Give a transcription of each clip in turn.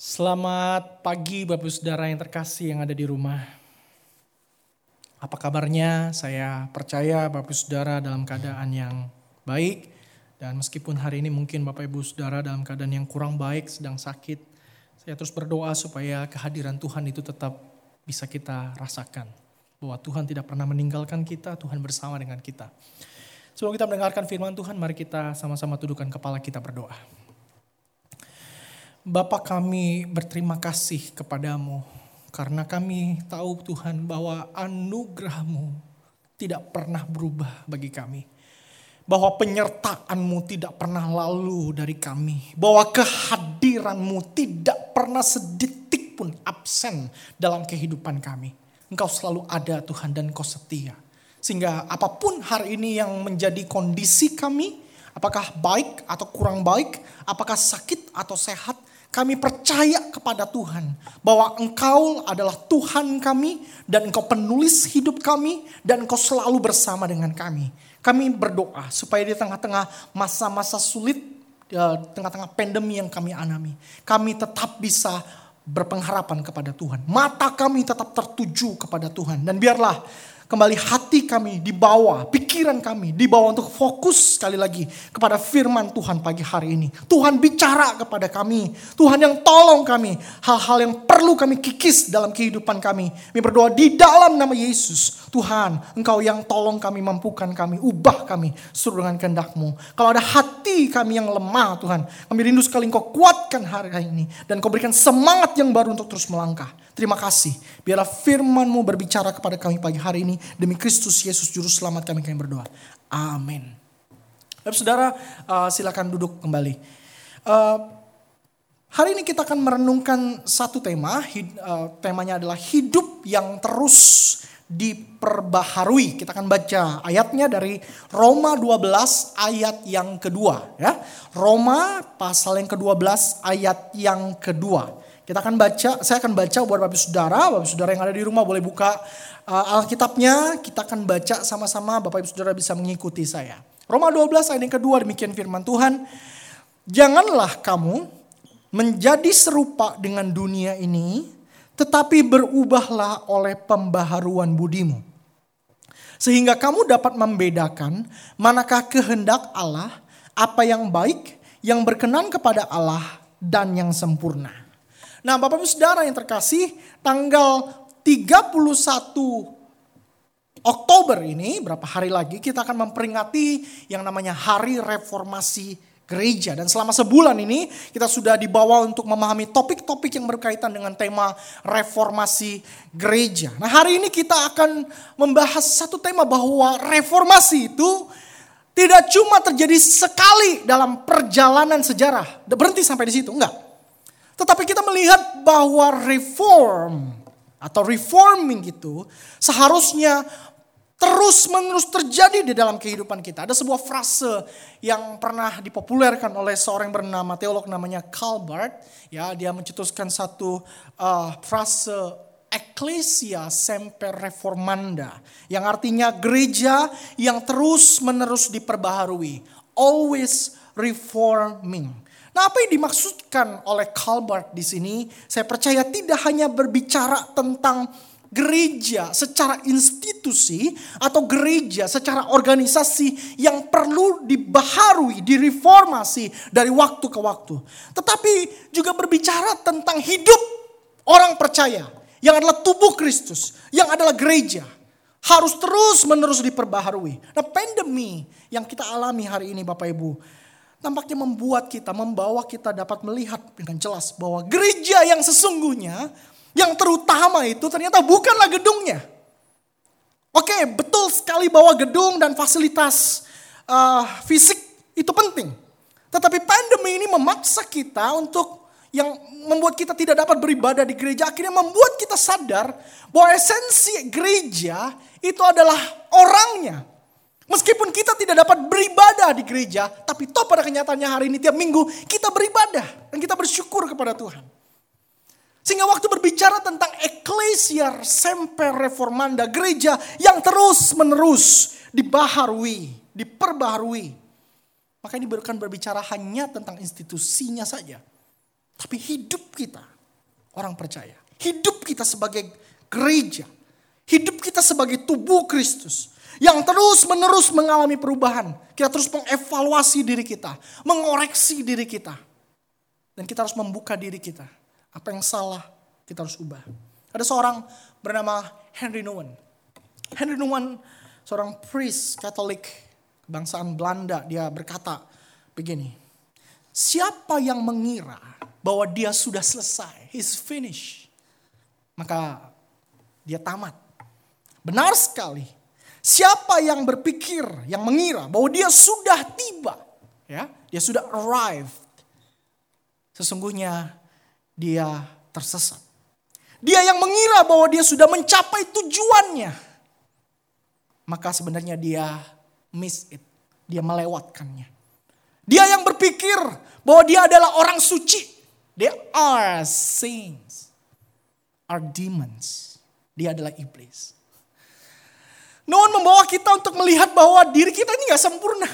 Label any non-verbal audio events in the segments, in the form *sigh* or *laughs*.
Selamat pagi Bapak Saudara yang terkasih yang ada di rumah. Apa kabarnya? Saya percaya Bapak Saudara dalam keadaan yang baik. Dan meskipun hari ini mungkin Bapak Ibu Saudara dalam keadaan yang kurang baik, sedang sakit. Saya terus berdoa supaya kehadiran Tuhan itu tetap bisa kita rasakan. Bahwa Tuhan tidak pernah meninggalkan kita, Tuhan bersama dengan kita. Sebelum kita mendengarkan firman Tuhan, mari kita sama-sama tundukkan kepala kita berdoa. Bapa kami berterima kasih kepadamu karena kami tahu Tuhan bahwa anugerahmu tidak pernah berubah bagi kami. Bahwa penyertaanmu tidak pernah lalu dari kami. Bahwa kehadiranmu tidak pernah sedetik pun absen dalam kehidupan kami. Engkau selalu ada Tuhan dan kau setia. Sehingga apa pun hari ini yang menjadi kondisi kami, apakah baik atau kurang baik, apakah sakit atau sehat, kami percaya kepada Tuhan bahwa Engkau adalah Tuhan kami dan Engkau penulis hidup kami dan Engkau selalu bersama dengan kami. Kami berdoa supaya di tengah-tengah masa-masa sulit, di tengah-tengah pandemi yang kami alami, kami tetap bisa berpengharapan kepada Tuhan. Mata kami tetap tertuju kepada Tuhan dan biarlah kembali hati kami dibawa, pikiran kami dibawa untuk fokus sekali lagi kepada firman Tuhan pagi hari ini. Tuhan bicara kepada kami, Tuhan yang tolong kami, hal-hal yang perlu kami kikis dalam kehidupan kami. Kami berdoa di dalam nama Yesus, Tuhan Engkau yang tolong kami, mampukan kami, ubah kami suruh dengan kehendakmu. Kalau ada hati kami yang lemah Tuhan, kami rindu sekali Engkau kuatkan hari ini dan Engkau berikan semangat yang baru untuk terus melangkah. Terima kasih. Biarlah firmanmu berbicara kepada kami pagi hari ini. Demi Kristus Yesus Juru Selamat kami kami berdoa. Amin. Bapak saudara uh, silakan duduk kembali. Uh, hari ini kita akan merenungkan satu tema. Hid, uh, temanya adalah hidup yang terus diperbaharui. Kita akan baca ayatnya dari Roma 12 ayat yang kedua. ya Roma pasal yang ke-12 ayat yang kedua. Kita akan baca, saya akan baca buat Bapak Saudara, Bapak Saudara yang ada di rumah boleh buka uh, Alkitabnya, kita akan baca sama-sama, Bapak Ibu Saudara bisa mengikuti saya. Roma 12 ayat yang kedua demikian firman Tuhan. Janganlah kamu menjadi serupa dengan dunia ini, tetapi berubahlah oleh pembaharuan budimu. Sehingga kamu dapat membedakan manakah kehendak Allah, apa yang baik, yang berkenan kepada Allah, dan yang sempurna. Nah Bapak Ibu Saudara yang terkasih tanggal 31 Oktober ini berapa hari lagi kita akan memperingati yang namanya Hari Reformasi Gereja. Dan selama sebulan ini kita sudah dibawa untuk memahami topik-topik yang berkaitan dengan tema reformasi gereja. Nah hari ini kita akan membahas satu tema bahwa reformasi itu tidak cuma terjadi sekali dalam perjalanan sejarah. Berhenti sampai di situ, enggak. Tetapi kita melihat bahwa reform atau reforming itu seharusnya terus menerus terjadi di dalam kehidupan kita. Ada sebuah frase yang pernah dipopulerkan oleh seorang bernama teolog namanya Calvert. Ya, dia mencetuskan satu uh, frase Ecclesia semper reformanda yang artinya gereja yang terus menerus diperbaharui, always reforming. Nah, apa yang dimaksudkan oleh Calvert di sini? Saya percaya tidak hanya berbicara tentang gereja secara institusi atau gereja secara organisasi yang perlu dibaharui, direformasi dari waktu ke waktu. Tetapi juga berbicara tentang hidup orang percaya yang adalah tubuh Kristus, yang adalah gereja. Harus terus menerus diperbaharui. Nah pandemi yang kita alami hari ini Bapak Ibu Nampaknya membuat kita, membawa kita dapat melihat dengan jelas bahwa gereja yang sesungguhnya, yang terutama itu ternyata bukanlah gedungnya. Oke, betul sekali bahwa gedung dan fasilitas uh, fisik itu penting. Tetapi pandemi ini memaksa kita untuk yang membuat kita tidak dapat beribadah di gereja. Akhirnya membuat kita sadar bahwa esensi gereja itu adalah orangnya. Meskipun kita tidak dapat beribadah di gereja, tapi toh pada kenyataannya hari ini tiap minggu kita beribadah dan kita bersyukur kepada Tuhan. Sehingga waktu berbicara tentang ecclesia semper reformanda, gereja yang terus menerus dibaharui, diperbaharui. Maka ini bukan berbicara hanya tentang institusinya saja. Tapi hidup kita orang percaya. Hidup kita sebagai gereja. Hidup kita sebagai tubuh Kristus. Yang terus menerus mengalami perubahan. Kita terus mengevaluasi diri kita. Mengoreksi diri kita. Dan kita harus membuka diri kita. Apa yang salah kita harus ubah. Ada seorang bernama Henry Nouwen. Henry Nouwen seorang priest Katolik kebangsaan Belanda. Dia berkata begini. Siapa yang mengira bahwa dia sudah selesai, he's finished. Maka dia tamat. Benar sekali. Siapa yang berpikir, yang mengira bahwa dia sudah tiba, ya, dia sudah arrived. Sesungguhnya dia tersesat. Dia yang mengira bahwa dia sudah mencapai tujuannya. Maka sebenarnya dia miss it. Dia melewatkannya. Dia yang berpikir bahwa dia adalah orang suci. They are saints. Are demons. Dia adalah iblis. Nuhun membawa kita untuk melihat bahwa diri kita ini gak sempurna.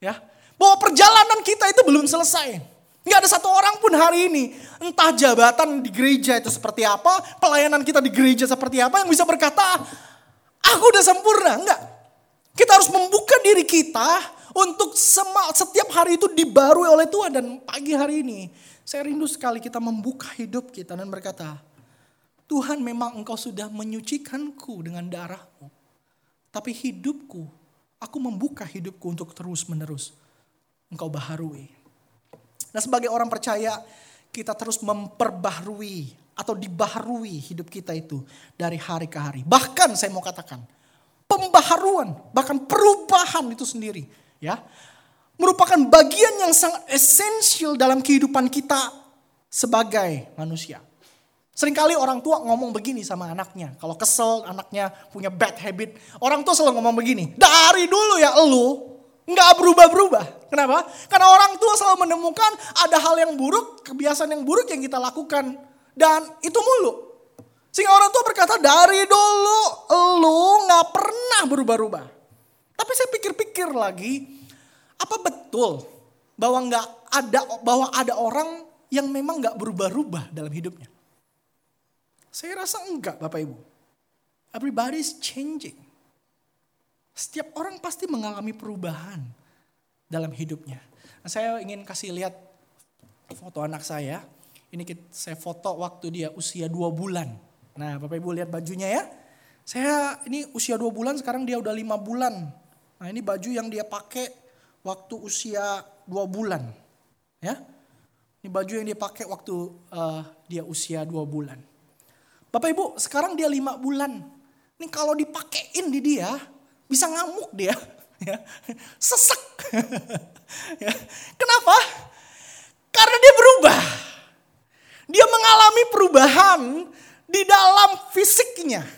Ya, bahwa perjalanan kita itu belum selesai. Gak ada satu orang pun hari ini, entah jabatan di gereja itu seperti apa, pelayanan kita di gereja seperti apa, yang bisa berkata, aku udah sempurna. Enggak. Kita harus membuka diri kita untuk setiap hari itu dibarui oleh Tuhan. Dan pagi hari ini, saya rindu sekali kita membuka hidup kita dan berkata, Tuhan memang engkau sudah menyucikanku dengan darahmu. Tapi hidupku, aku membuka hidupku untuk terus menerus engkau baharui. Nah sebagai orang percaya, kita terus memperbaharui atau dibaharui hidup kita itu dari hari ke hari. Bahkan saya mau katakan, pembaharuan, bahkan perubahan itu sendiri. ya merupakan bagian yang sangat esensial dalam kehidupan kita sebagai manusia. Seringkali orang tua ngomong begini sama anaknya. Kalau kesel anaknya punya bad habit. Orang tua selalu ngomong begini. Dari dulu ya elu nggak berubah-berubah. Kenapa? Karena orang tua selalu menemukan ada hal yang buruk, kebiasaan yang buruk yang kita lakukan. Dan itu mulu. Sehingga orang tua berkata dari dulu elu nggak pernah berubah-ubah. Tapi saya pikir-pikir lagi, apa betul bahwa nggak ada bahwa ada orang yang memang nggak berubah-ubah dalam hidupnya? Saya rasa enggak, Bapak Ibu. Everybody is changing. Setiap orang pasti mengalami perubahan dalam hidupnya. Nah, saya ingin kasih lihat foto anak saya. Ini saya foto waktu dia usia dua bulan. Nah, Bapak Ibu lihat bajunya ya. Saya ini usia dua bulan, sekarang dia udah lima bulan. Nah, ini baju yang dia pakai waktu usia dua bulan. Ya, ini baju yang dia pakai waktu uh, dia usia dua bulan. Bapak Ibu, sekarang dia lima bulan. Ini kalau dipakein di dia, bisa ngamuk dia. *laughs* Ya, sesek. *laughs* ya. Kenapa? Karena dia berubah. Dia mengalami perubahan di dalam fisiknya.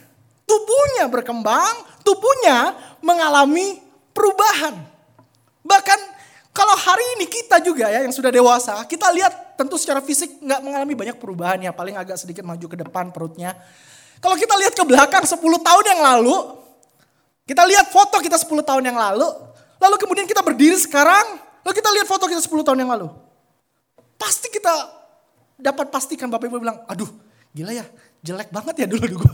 Tubuhnya berkembang, tubuhnya mengalami perubahan. Bahkan kalau hari ini kita juga ya yang sudah dewasa, kita lihat tentu secara fisik nggak mengalami banyak perubahan ya, paling agak sedikit maju ke depan perutnya. Kalau kita lihat ke belakang 10 tahun yang lalu, kita lihat foto kita 10 tahun yang lalu, lalu kemudian kita berdiri sekarang, lalu kita lihat foto kita 10 tahun yang lalu. Pasti kita dapat pastikan Bapak Ibu bilang, aduh gila ya, jelek banget ya dulu gue.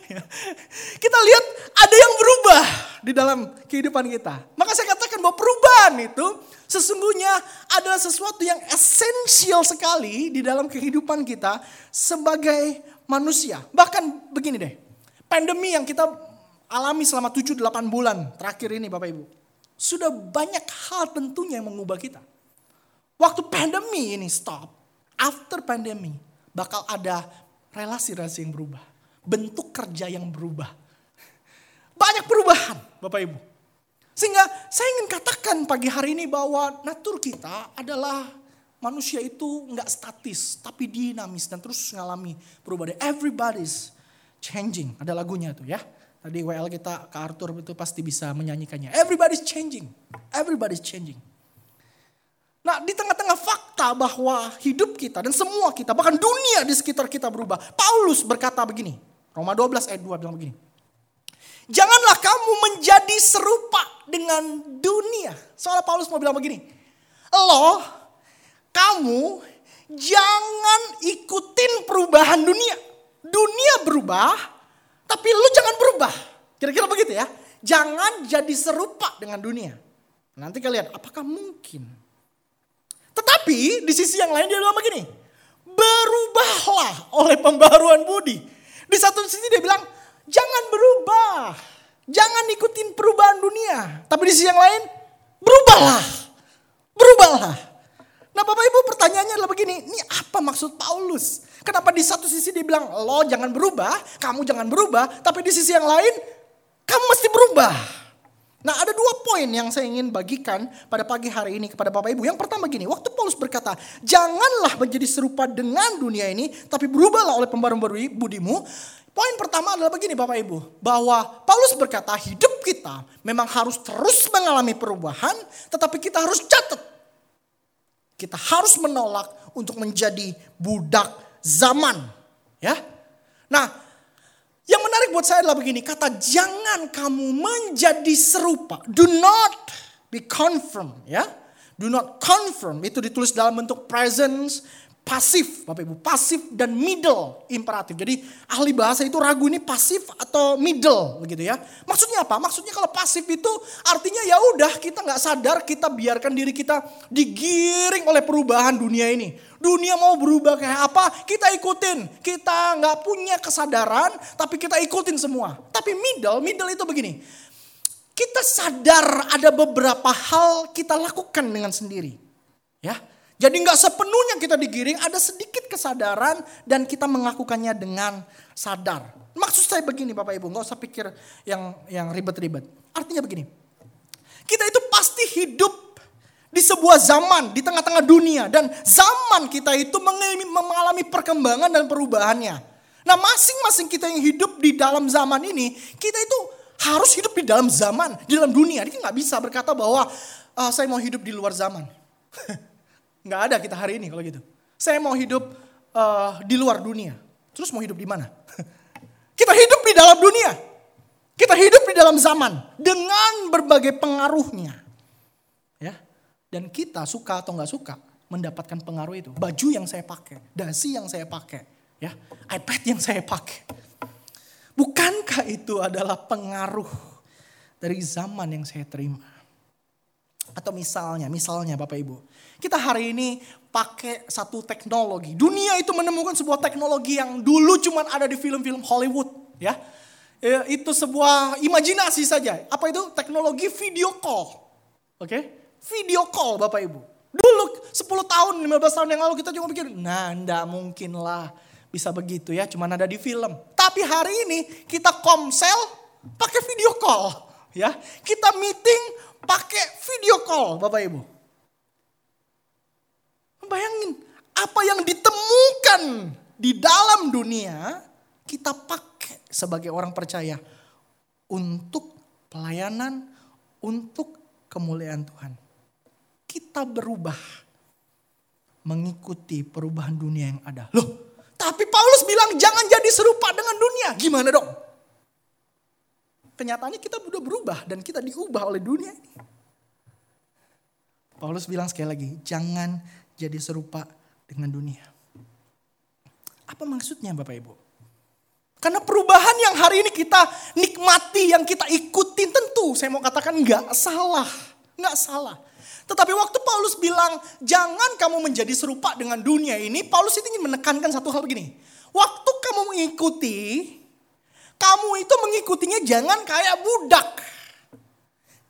*laughs* kita lihat ada yang berubah di dalam kehidupan kita. Maka saya bahwa perubahan itu sesungguhnya adalah sesuatu yang esensial sekali di dalam kehidupan kita sebagai manusia. Bahkan begini deh, pandemi yang kita alami selama 7-8 bulan terakhir ini Bapak Ibu. Sudah banyak hal tentunya yang mengubah kita. Waktu pandemi ini stop, after pandemi bakal ada relasi-relasi yang berubah. Bentuk kerja yang berubah. Banyak perubahan Bapak Ibu. Sehingga saya ingin katakan pagi hari ini bahwa natur kita adalah manusia itu nggak statis, tapi dinamis dan terus mengalami perubahan. Everybody's changing. Ada lagunya tuh ya. Tadi WL kita ke Arthur itu pasti bisa menyanyikannya. Everybody's changing. Everybody's changing. Nah di tengah-tengah fakta bahwa hidup kita dan semua kita bahkan dunia di sekitar kita berubah. Paulus berkata begini. Roma 12 ayat 2 bilang begini. Janganlah kamu menjadi serupa dengan dunia. Soalnya Paulus mau bilang begini. Lo, kamu jangan ikutin perubahan dunia. Dunia berubah, tapi lu jangan berubah. Kira-kira begitu ya. Jangan jadi serupa dengan dunia. Nanti kalian, apakah mungkin? Tetapi di sisi yang lain dia bilang begini. Berubahlah oleh pembaruan budi. Di satu sisi dia bilang, jangan berubah. Jangan ikutin perubahan dunia. Tapi di sisi yang lain, berubahlah. Berubahlah. Nah Bapak Ibu pertanyaannya adalah begini, ini apa maksud Paulus? Kenapa di satu sisi dia bilang, lo jangan berubah, kamu jangan berubah. Tapi di sisi yang lain, kamu mesti berubah. Nah ada dua poin yang saya ingin bagikan pada pagi hari ini kepada Bapak Ibu. Yang pertama gini, waktu Paulus berkata, janganlah menjadi serupa dengan dunia ini, tapi berubahlah oleh pembaruan budimu. Poin pertama adalah begini Bapak Ibu, bahwa Paulus berkata hidup kita memang harus terus mengalami perubahan, tetapi kita harus catat. Kita harus menolak untuk menjadi budak zaman. Ya, Nah yang menarik buat saya adalah begini, kata jangan kamu menjadi serupa. Do not be confirmed ya. Do not confirm itu ditulis dalam bentuk presence, pasif, Bapak Ibu, pasif dan middle imperatif. Jadi ahli bahasa itu ragu ini pasif atau middle begitu ya. Maksudnya apa? Maksudnya kalau pasif itu artinya ya udah kita nggak sadar kita biarkan diri kita digiring oleh perubahan dunia ini. Dunia mau berubah kayak apa, kita ikutin. Kita nggak punya kesadaran, tapi kita ikutin semua. Tapi middle, middle itu begini. Kita sadar ada beberapa hal kita lakukan dengan sendiri. Ya, jadi nggak sepenuhnya kita digiring, ada sedikit kesadaran dan kita melakukannya dengan sadar. Maksud saya begini Bapak Ibu, nggak usah pikir yang yang ribet-ribet. Artinya begini, kita itu pasti hidup di sebuah zaman di tengah-tengah dunia dan zaman kita itu mengalami perkembangan dan perubahannya. Nah masing-masing kita yang hidup di dalam zaman ini, kita itu harus hidup di dalam zaman, di dalam dunia. Kita nggak bisa berkata bahwa uh, saya mau hidup di luar zaman. *laughs* Nggak ada kita hari ini kalau gitu. Saya mau hidup uh, di luar dunia. Terus mau hidup di mana? *laughs* kita hidup di dalam dunia. Kita hidup di dalam zaman dengan berbagai pengaruhnya. Ya. Dan kita suka atau nggak suka mendapatkan pengaruh itu. Baju yang saya pakai, dasi yang saya pakai, ya, iPad yang saya pakai. Bukankah itu adalah pengaruh dari zaman yang saya terima? Atau misalnya, misalnya Bapak Ibu, kita hari ini pakai satu teknologi. Dunia itu menemukan sebuah teknologi yang dulu cuma ada di film-film Hollywood, ya. ya. Itu sebuah imajinasi saja. Apa itu? Teknologi video call. Oke? Okay? Video call Bapak Ibu. Dulu 10 tahun, 15 tahun yang lalu kita cuma pikir, nah enggak mungkin lah bisa begitu ya, cuma ada di film. Tapi hari ini kita komsel pakai video call. ya Kita meeting pakai video call Bapak Ibu. Bayangin, apa yang ditemukan di dalam dunia, kita pakai sebagai orang percaya untuk pelayanan, untuk kemuliaan Tuhan. Kita berubah mengikuti perubahan dunia yang ada. Loh, tapi Paulus bilang jangan jadi serupa dengan dunia. Gimana dong? Kenyataannya kita sudah berubah dan kita diubah oleh dunia ini. Paulus bilang sekali lagi, jangan jadi serupa dengan dunia. Apa maksudnya Bapak Ibu? Karena perubahan yang hari ini kita nikmati, yang kita ikutin tentu saya mau katakan nggak salah. Nggak salah. Tetapi waktu Paulus bilang jangan kamu menjadi serupa dengan dunia ini, Paulus itu ingin menekankan satu hal begini. Waktu kamu mengikuti, kamu itu mengikutinya jangan kayak budak.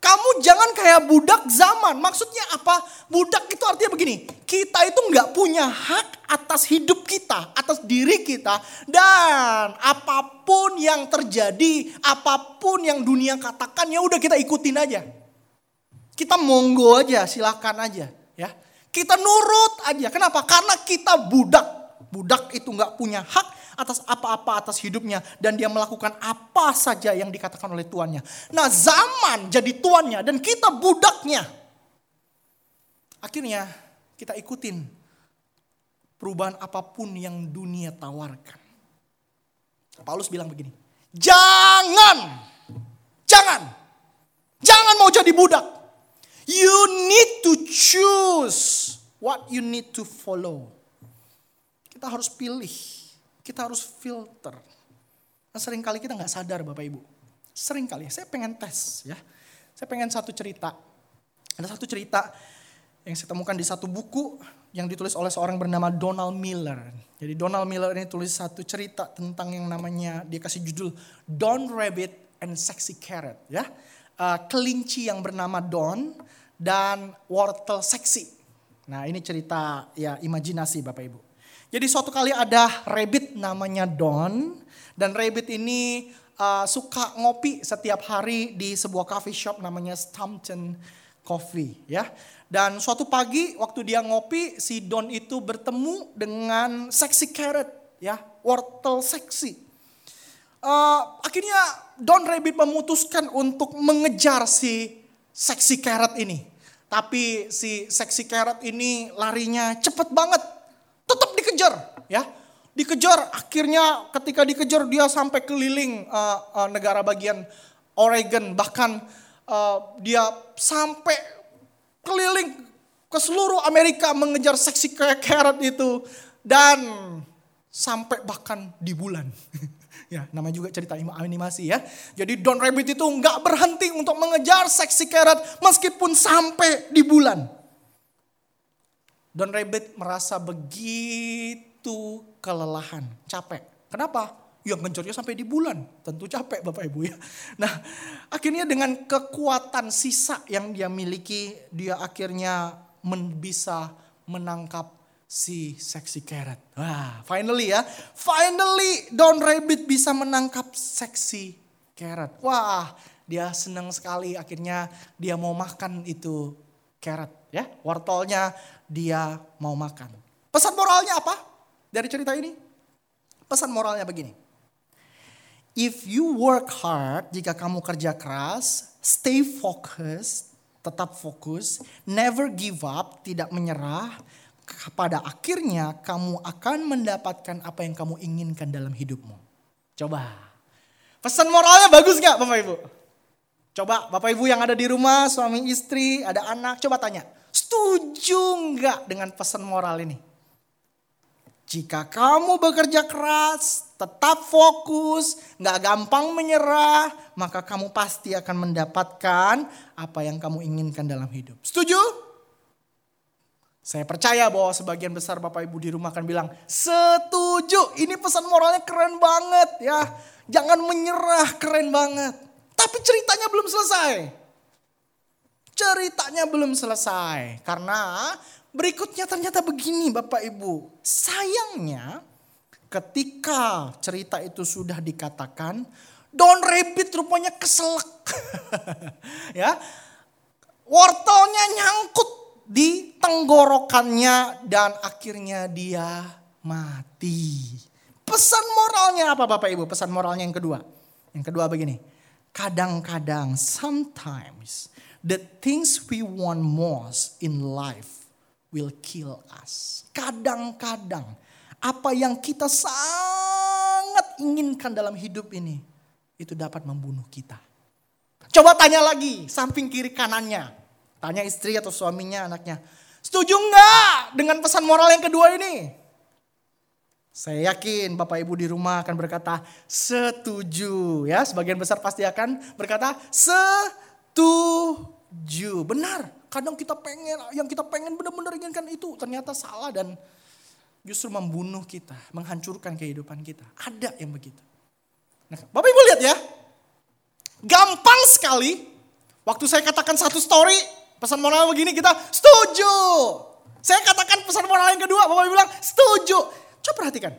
Kamu jangan kayak budak zaman. Maksudnya apa? Budak itu artinya begini. Kita itu nggak punya hak atas hidup kita, atas diri kita. Dan apa pun yang terjadi, apa pun yang dunia katakan, ya udah kita ikutin aja. Kita monggo aja, silakan aja. ya. Kita nurut aja. Kenapa? Karena kita budak. Budak itu nggak punya hak atas apa-apa atas hidupnya dan dia melakukan apa saja yang dikatakan oleh tuannya. Nah, zaman jadi tuannya dan kita budaknya. Akhirnya kita ikutin perubahan apa pun yang dunia tawarkan. Paulus bilang begini, "Jangan. Jangan. Jangan mau jadi budak. You need to choose what you need to follow." kita harus pilih, kita harus filter. Nah, sering kali kita nggak sadar Bapak Ibu. Sering kali, saya pengen tes ya. Saya pengen satu cerita. Ada satu cerita yang saya temukan di satu buku yang ditulis oleh seorang bernama Donald Miller. Jadi Donald Miller ini tulis satu cerita tentang yang namanya dia kasih judul Don Rabbit and Sexy Carrot ya. Uh, kelinci yang bernama Don dan wortel seksi. Nah ini cerita ya imajinasi Bapak Ibu. Jadi suatu kali ada rabbit namanya Don dan rabbit ini uh, suka ngopi setiap hari di sebuah coffee shop namanya Stampton Coffee ya. Dan suatu pagi waktu dia ngopi si Don itu bertemu dengan seksi carrot ya, wortel seksi. Uh, akhirnya Don Rabbit memutuskan untuk mengejar si seksi carrot ini. Tapi si seksi carrot ini larinya cepet banget. Dikejar ya. Dikejar akhirnya ketika dikejar dia sampai keliling uh, uh, negara bagian Oregon. Bahkan uh, dia sampai keliling ke seluruh Amerika mengejar seksi carrot itu. Dan sampai bahkan di bulan. *laughs* Ya, namanya juga cerita animasi ya. Jadi Don Rabbit itu nggak berhenti untuk mengejar seksi carrot meskipun sampai di bulan. Don Rabbit merasa begitu kelelahan, capek. Kenapa? Ya ngejarnya sampai di bulan. Tentu capek Bapak Ibu ya. Nah akhirnya dengan kekuatan sisa yang dia miliki, dia akhirnya men bisa menangkap si seksi carrot. Wah, finally ya. Finally Don Rabbit bisa menangkap seksi carrot. Wah, dia senang sekali akhirnya dia mau makan itu carrot ya. Wortelnya dia mau makan. Pesan moralnya apa dari cerita ini? Pesan moralnya begini. If you work hard, jika kamu kerja keras, stay focused, tetap fokus, never give up, tidak menyerah, pada akhirnya kamu akan mendapatkan apa yang kamu inginkan dalam hidupmu. Coba. Pesan moralnya bagus gak Bapak Ibu? Coba Bapak Ibu yang ada di rumah, suami istri, ada anak, coba tanya. Setuju nggak dengan pesan moral ini? Jika kamu bekerja keras, tetap fokus, nggak gampang menyerah, maka kamu pasti akan mendapatkan apa yang kamu inginkan dalam hidup. Setuju? Saya percaya bahwa sebagian besar Bapak Ibu di rumah akan bilang, setuju, ini pesan moralnya keren banget ya. Jangan menyerah, keren banget. Tapi ceritanya belum selesai. Ceritanya belum selesai. Karena berikutnya ternyata begini Bapak Ibu. Sayangnya ketika cerita itu sudah dikatakan, Don Rabbit rupanya keselak. *laughs* ya, wortelnya nyangkut di tenggorokannya dan akhirnya dia mati. Pesan moralnya apa Bapak Ibu? Pesan moralnya yang kedua. Yang kedua begini. Kadang-kadang, sometimes, the things we want most in life will kill us. Kadang-kadang, apa yang kita sangat inginkan dalam hidup ini, itu dapat membunuh kita. Coba tanya lagi, samping kiri kanannya. Tanya istri atau suaminya, anaknya. Setuju nggak dengan pesan moral yang kedua ini? Saya yakin Bapak Ibu di rumah akan berkata setuju ya. Sebagian besar pasti akan berkata setuju. Benar. Kadang kita pengen yang kita pengen benar-benar inginkan itu ternyata salah dan justru membunuh kita, menghancurkan kehidupan kita. Ada yang begitu. Nah, Bapak Ibu lihat ya. Gampang sekali waktu saya katakan satu story Pesan moral begini kita setuju. Saya katakan pesan moral yang kedua, Bapak bilang setuju. Coba perhatikan.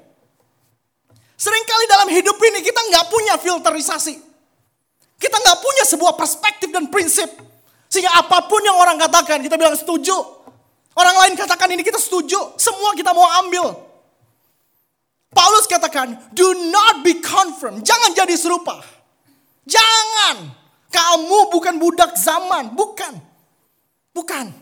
Seringkali dalam hidup ini kita nggak punya filterisasi. Kita nggak punya sebuah perspektif dan prinsip. Sehingga apa pun yang orang katakan kita bilang setuju. Orang lain katakan ini kita setuju. Semua kita mau ambil. Paulus katakan, do not be confirmed. Jangan jadi serupa. Jangan. Kamu bukan budak zaman. Bukan. Bukan.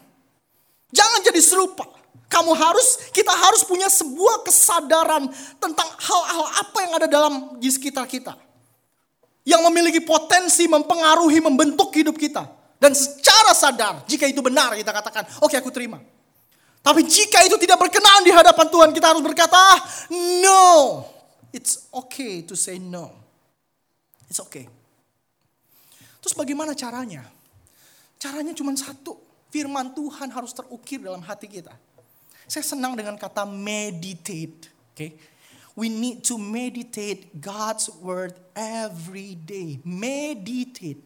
Jangan jadi serupa. Kamu harus, kita harus punya sebuah kesadaran tentang hal-hal apa yang ada dalam di sekitar kita. Yang memiliki potensi mempengaruhi, membentuk hidup kita. Dan secara sadar, jika itu benar kita katakan, oke okay, aku terima. Tapi jika itu tidak berkenan di hadapan Tuhan, Tuhan kita harus berkata, no. It's okay to say no. It's okay. Terus bagaimana caranya? Caranya cuma satu. Firman Tuhan harus terukir dalam hati kita. Saya senang dengan kata meditate. Okay? We need to meditate God's word every day. Meditate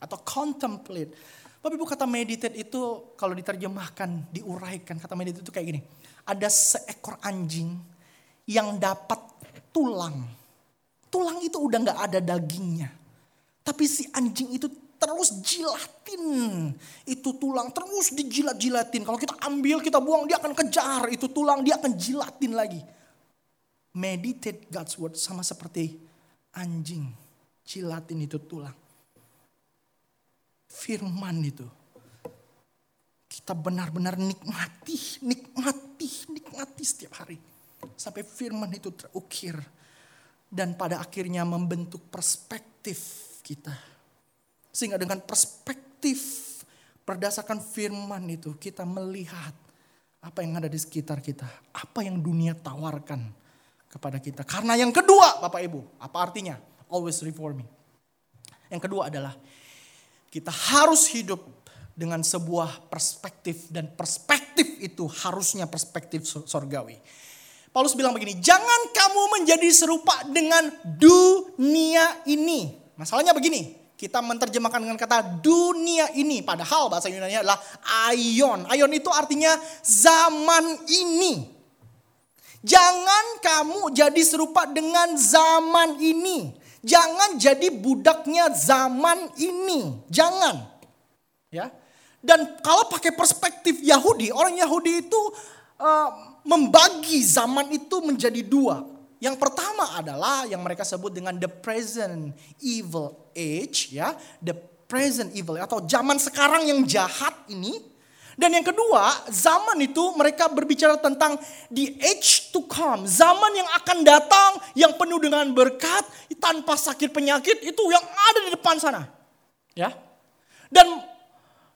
atau contemplate. Bapak Ibu kata meditate itu kalau diterjemahkan, diuraikan kata meditate itu kayak gini. Ada seekor anjing yang dapat tulang. Tulang itu udah nggak ada dagingnya. Tapi si anjing itu terus jilatin. Itu tulang terus dijilat-jilatin. Kalau kita ambil kita buang dia akan kejar. Itu tulang dia akan jilatin lagi. Meditate God's word sama seperti anjing. Jilatin itu tulang. Firman itu. Kita benar-benar nikmati nikmati nikmati setiap hari. Sampai firman itu terukir. Dan pada akhirnya membentuk perspektif kita sehingga dengan perspektif berdasarkan firman itu kita melihat apa yang ada di sekitar kita. Apa yang dunia tawarkan kepada kita. Karena yang kedua Bapak Ibu, apa artinya? Always reforming. Yang kedua adalah kita harus hidup dengan sebuah perspektif dan perspektif itu harusnya perspektif sorgawi. Paulus bilang begini, jangan kamu menjadi serupa dengan dunia ini. Masalahnya begini, kita menerjemahkan dengan kata dunia ini. Padahal bahasa Yunani adalah aion. Aion itu artinya zaman ini. Jangan kamu jadi serupa dengan zaman ini. Jangan jadi budaknya zaman ini. Jangan. Ya. Dan kalau pakai perspektif Yahudi, orang Yahudi itu uh, membagi zaman itu menjadi dua. Yang pertama adalah yang mereka sebut dengan the present evil age ya, the present evil atau zaman sekarang yang jahat ini. Dan yang kedua, zaman itu mereka berbicara tentang the age to come, zaman yang akan datang yang penuh dengan berkat tanpa sakit penyakit itu yang ada di depan sana. Ya. Dan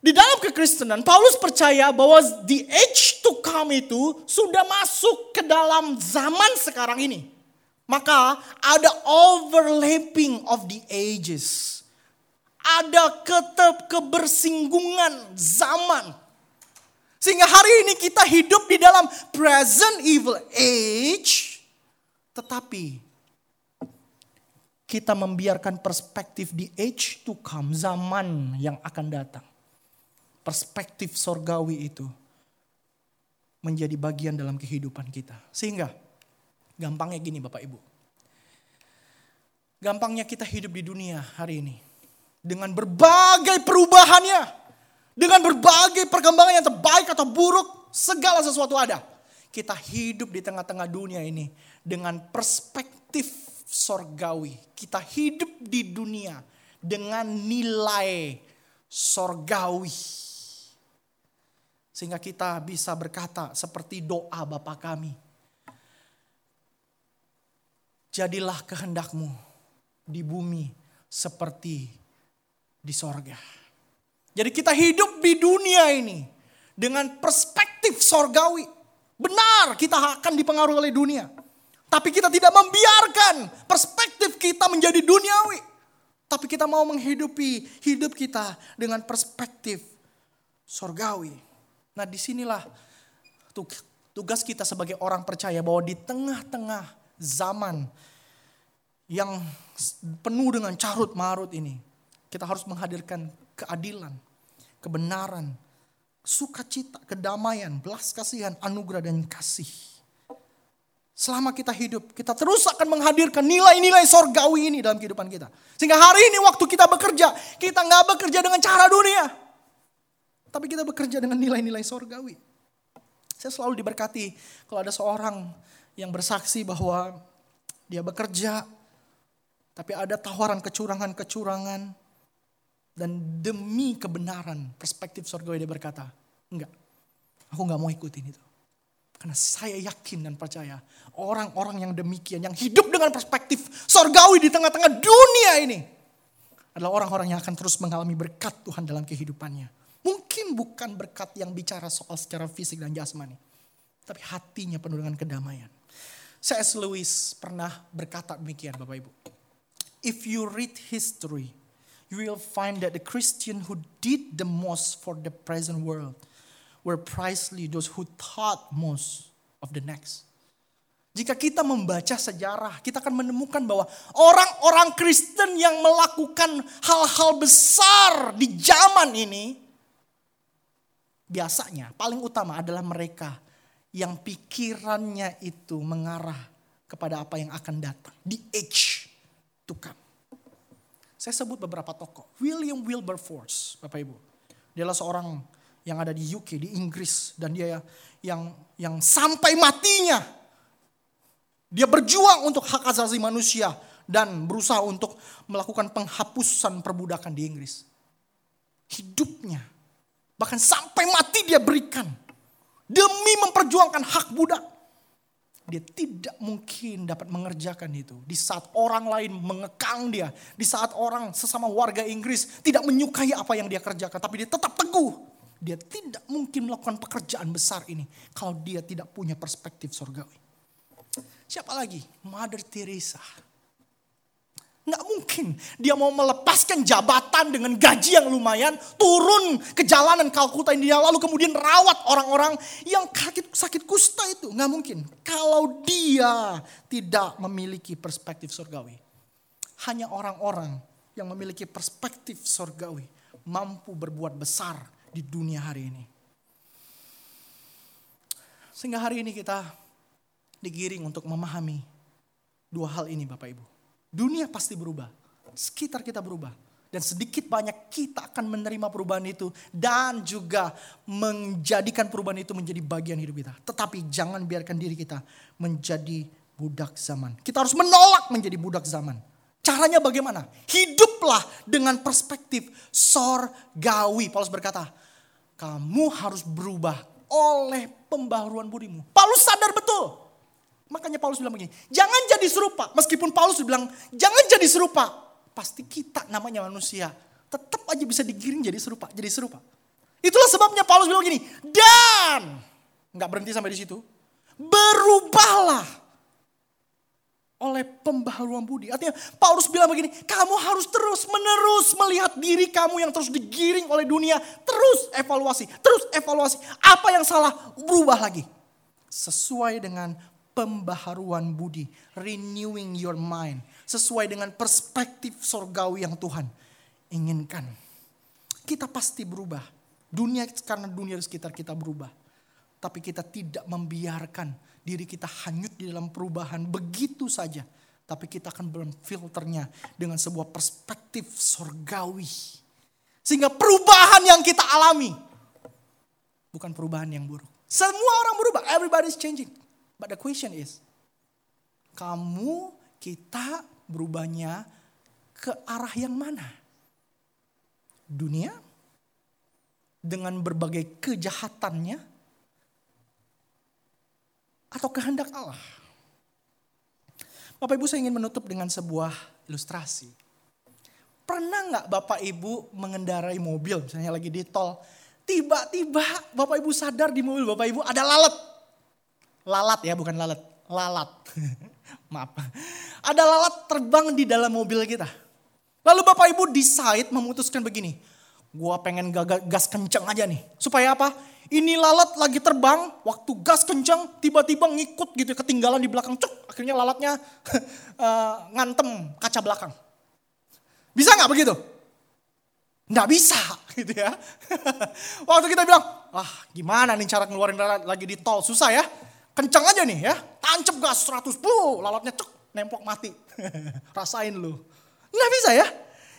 di dalam kekristenan Paulus percaya bahwa the age to come itu sudah masuk ke dalam zaman sekarang ini. Maka ada overlapping of the ages. Ada ketep kebersinggungan zaman. Sehingga hari ini kita hidup di dalam present evil age. Tetapi kita membiarkan perspektif di age to come, zaman yang akan datang. Perspektif sorgawi itu menjadi bagian dalam kehidupan kita. Sehingga Gampangnya gini Bapak Ibu. Gampangnya kita hidup di dunia hari ini. Dengan berbagai perubahannya. Dengan berbagai perkembangan yang terbaik atau buruk. Segala sesuatu ada. Kita hidup di tengah-tengah dunia ini. Dengan perspektif sorgawi. Kita hidup di dunia dengan nilai sorgawi. Sehingga kita bisa berkata seperti doa Bapa kami jadilah kehendakmu di bumi seperti di sorga. Jadi kita hidup di dunia ini dengan perspektif sorgawi. Benar kita akan dipengaruhi oleh dunia. Tapi kita tidak membiarkan perspektif kita menjadi duniawi. Tapi kita mau menghidupi hidup kita dengan perspektif sorgawi. Nah di sinilah tugas kita sebagai orang percaya bahwa di tengah-tengah zaman yang penuh dengan carut marut ini. Kita harus menghadirkan keadilan, kebenaran, sukacita, kedamaian, belas kasihan, anugerah dan kasih. Selama kita hidup, kita terus akan menghadirkan nilai-nilai sorgawi ini dalam kehidupan kita. Sehingga hari ini waktu kita bekerja, kita nggak bekerja dengan cara dunia. Tapi kita bekerja dengan nilai-nilai sorgawi. Saya selalu diberkati kalau ada seorang yang bersaksi bahwa dia bekerja, tapi ada tawaran kecurangan-kecurangan, dan demi kebenaran perspektif surga dia berkata, enggak, aku nggak mau ikutin itu. Karena saya yakin dan percaya orang-orang yang demikian, yang hidup dengan perspektif sorgawi di tengah-tengah dunia ini, adalah orang-orang yang akan terus mengalami berkat Tuhan dalam kehidupannya. Mungkin bukan berkat yang bicara soal secara fisik dan jasmani. tapi hatinya penuh dengan kedamaian. C.S. Lewis pernah berkata demikian Bapak Ibu. If you read history, you will find that the Christian who did the most for the present world were precisely those who thought most of the next. Jika kita membaca sejarah, kita akan menemukan bahwa orang-orang Kristen yang melakukan hal-hal besar di zaman ini, biasanya paling utama adalah mereka yang pikirannya itu mengarah kepada apa yang akan datang. The age to come. Saya sebut beberapa tokoh. William Wilberforce, Bapak Ibu. Dia adalah seorang yang ada di UK, di Inggris. Dan dia yang yang sampai matinya. Dia berjuang untuk hak asasi manusia. Dan berusaha untuk melakukan penghapusan perbudakan di Inggris. Hidupnya. Bahkan sampai mati dia berikan Demi memperjuangkan hak budak. Dia tidak mungkin dapat mengerjakan itu. Di saat orang lain mengekang dia. Di saat orang sesama warga Inggris tidak menyukai apa yang dia kerjakan. Tapi dia tetap teguh. Dia tidak mungkin melakukan pekerjaan besar ini. Kalau dia tidak punya perspektif surgawi. Siapa lagi? Mother Teresa. Mungkin dia mau melepaskan jabatan dengan gaji yang lumayan, turun ke jalanan Kalkuta India, lalu kemudian rawat orang-orang yang sakit, sakit kusta itu. Nggak mungkin. Kalau dia tidak memiliki perspektif surgawi. Hanya orang-orang yang memiliki perspektif surgawi mampu berbuat besar di dunia hari ini. Sehingga hari ini kita digiring untuk memahami dua hal ini Bapak Ibu. Dunia pasti berubah. Sekitar kita berubah. Dan sedikit banyak kita akan menerima perubahan itu. Dan juga menjadikan perubahan itu menjadi bagian hidup kita. Tetapi jangan biarkan diri kita menjadi budak zaman. Kita harus menolak menjadi budak zaman. Caranya bagaimana? Hiduplah dengan perspektif sorgawi. Paulus berkata, kamu harus berubah oleh pembaharuan budimu. Paulus sadar betul Makanya Paulus bilang begini, jangan jadi serupa. Meskipun Paulus bilang, jangan jadi serupa. Pasti kita namanya manusia. Tetap aja bisa digiring jadi serupa, jadi serupa. Itulah sebabnya Paulus bilang begini, dan nggak berhenti sampai di situ. Berubahlah oleh pembaharuan budi. Artinya Paulus bilang begini, kamu harus terus menerus melihat diri kamu yang terus digiring oleh dunia. Terus evaluasi, terus evaluasi. Apa yang salah, berubah lagi. Sesuai dengan pembaharuan budi, renewing your mind, sesuai dengan perspektif sorgawi yang Tuhan inginkan. Kita pasti berubah. Dunia karena dunia di sekitar kita berubah. Tapi kita tidak membiarkan diri kita hanyut di dalam perubahan begitu saja. Tapi kita akan filternya dengan sebuah perspektif sorgawi. Sehingga perubahan yang kita alami bukan perubahan yang buruk. Semua orang berubah, everybody's changing. But the question is, kamu, kita berubahnya ke arah yang mana? Dunia dengan berbagai kejahatannya atau kehendak Allah? Bapak Ibu saya ingin menutup dengan sebuah ilustrasi. Pernah nggak Bapak Ibu mengendarai mobil misalnya lagi di tol, tiba-tiba Bapak Ibu sadar di mobil Bapak Ibu ada lalat. Lalat ya, bukan lalat. Lalat. *laughs* Maaf. Ada lalat terbang di dalam mobil kita. Lalu Bapak Ibu decide memutuskan begini. Gua pengen gas kenceng aja nih. Supaya apa? Ini lalat lagi terbang, waktu gas kenceng, tiba-tiba ngikut gitu, ketinggalan di belakang. Cuk, akhirnya lalatnya uh, *laughs* ngantem kaca belakang. Bisa nggak begitu? Nggak bisa *laughs* gitu ya. waktu kita bilang, ah gimana nih cara ngeluarin lalat lagi di tol, susah ya kencang aja nih ya, tancap gas 100, puh, lalatnya cek, nempok mati. *laughs* Rasain lu. Nggak bisa ya.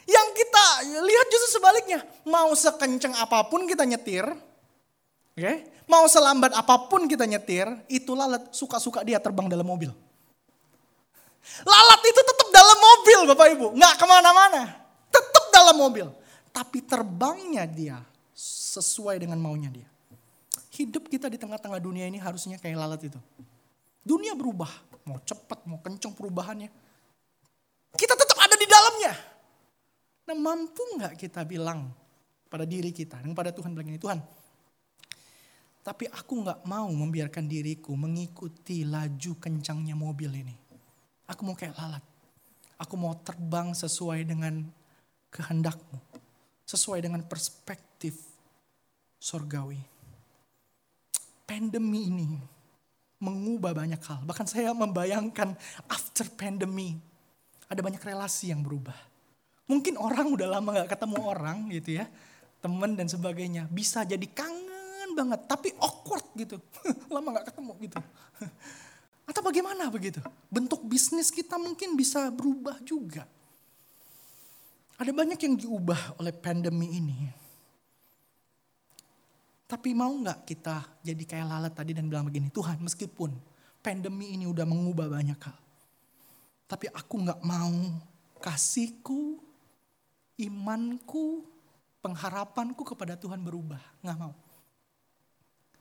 Yang kita lihat justru sebaliknya. Mau sekencang apa pun kita nyetir, oke? Okay? Mau selambat apa pun kita nyetir, itu lalat suka-suka dia terbang dalam mobil. Lalat itu tetap dalam mobil Bapak Ibu, nggak ke mana-mana. Tetap dalam mobil. Tapi terbangnya dia sesuai dengan maunya dia. Hidup kita di tengah-tengah dunia ini harusnya kayak lalat itu. Dunia berubah, mau cepat, mau kenceng perubahannya. Kita tetap ada di dalamnya. Nah mampu nggak kita bilang pada diri kita dan pada Tuhan bilang ini, Tuhan Tapi aku nggak mau membiarkan diriku mengikuti laju kencangnya mobil ini. Aku mau kayak lalat. Aku mau terbang sesuai dengan kehendakmu. Sesuai dengan perspektif sorgawi. Pandemi ini mengubah banyak hal. Bahkan saya membayangkan after pandemi. Ada banyak relasi yang berubah. Mungkin orang udah lama gak ketemu orang gitu ya. Temen dan sebagainya. Bisa jadi kangen banget, tapi awkward gitu. *laughs* Lama gak ketemu gitu. *laughs* Atau bagaimana begitu? Bentuk bisnis kita mungkin bisa berubah juga. Ada banyak yang diubah oleh pandemi ini. Tapi mau nggak kita jadi kayak lalat tadi dan bilang begini, Tuhan meskipun pandemi ini udah mengubah banyak hal. Tapi aku nggak mau kasihku, imanku, pengharapanku kepada Tuhan berubah. Nggak mau.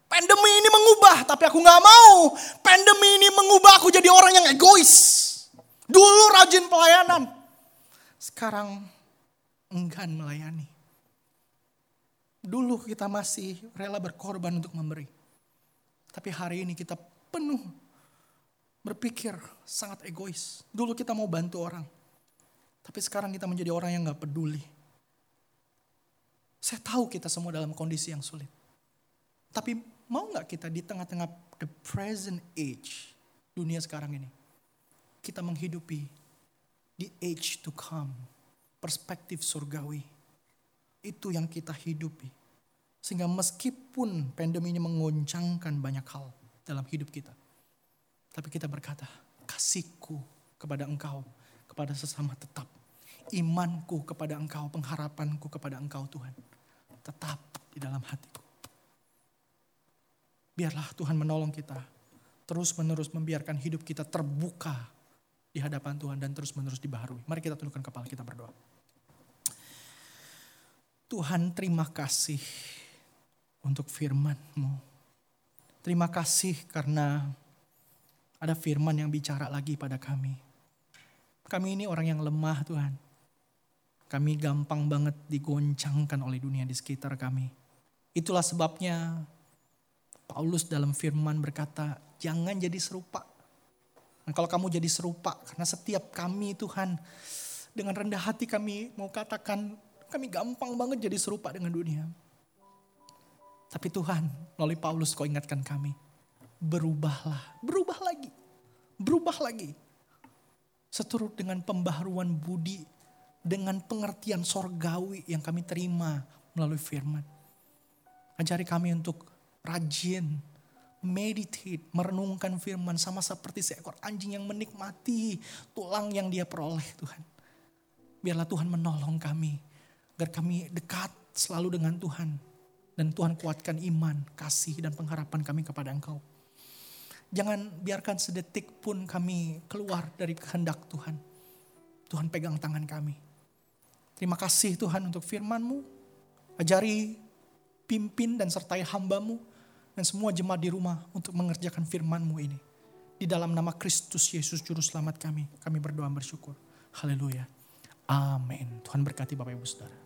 Pandemi ini mengubah, tapi aku nggak mau. Pandemi ini mengubah aku jadi orang yang egois. Dulu rajin pelayanan. Sekarang enggan melayani. Dulu kita masih rela berkorban untuk memberi. Tapi hari ini kita penuh berpikir sangat egois. Dulu kita mau bantu orang. Tapi sekarang kita menjadi orang yang gak peduli. Saya tahu kita semua dalam kondisi yang sulit. Tapi Mau nggak kita di tengah-tengah the present age dunia sekarang ini, kita menghidupi the age to come, perspektif surgawi. Itu yang kita hidupi. Sehingga meskipun pandemi ini mengoncangkan banyak hal dalam hidup kita. Tapi kita berkata, kasihku kepada engkau, kepada sesama tetap. Imanku kepada engkau, pengharapanku kepada engkau Tuhan. Tetap di dalam hatiku. Biarlah Tuhan menolong kita. Terus menerus membiarkan hidup kita terbuka di hadapan Tuhan dan terus menerus dibaharui. Mari kita tundukkan kepala kita berdoa. Tuhan terima kasih untuk firman-Mu. Terima kasih karena ada firman yang bicara lagi pada kami. Kami ini orang yang lemah Tuhan. Kami gampang banget digoncangkan oleh dunia di sekitar kami. Itulah sebabnya Paulus dalam firman berkata, jangan jadi serupa. Nah, kalau kamu jadi serupa, karena setiap kami Tuhan, dengan rendah hati kami mau katakan, kami gampang banget jadi serupa dengan dunia. Tapi Tuhan, melalui Paulus kau ingatkan kami, berubahlah, berubah lagi, berubah lagi. Seturut dengan pembaharuan budi, dengan pengertian sorgawi yang kami terima melalui firman. Ajari kami untuk rajin meditate, merenungkan firman sama seperti seekor anjing yang menikmati tulang yang dia peroleh Tuhan. Biarlah Tuhan menolong kami agar kami dekat selalu dengan Tuhan dan Tuhan kuatkan iman, kasih dan pengharapan kami kepada Engkau. Jangan biarkan sedetik pun kami keluar dari kehendak Tuhan. Tuhan pegang tangan kami. Terima kasih Tuhan untuk firman-Mu. Ajari, pimpin dan sertai hambamu dan semua jemaat di rumah untuk mengerjakan firman-Mu ini. Di dalam nama Kristus Yesus Juru Selamat kami, kami berdoa bersyukur. Haleluya. Amin. Tuhan berkati Bapak Ibu Saudara.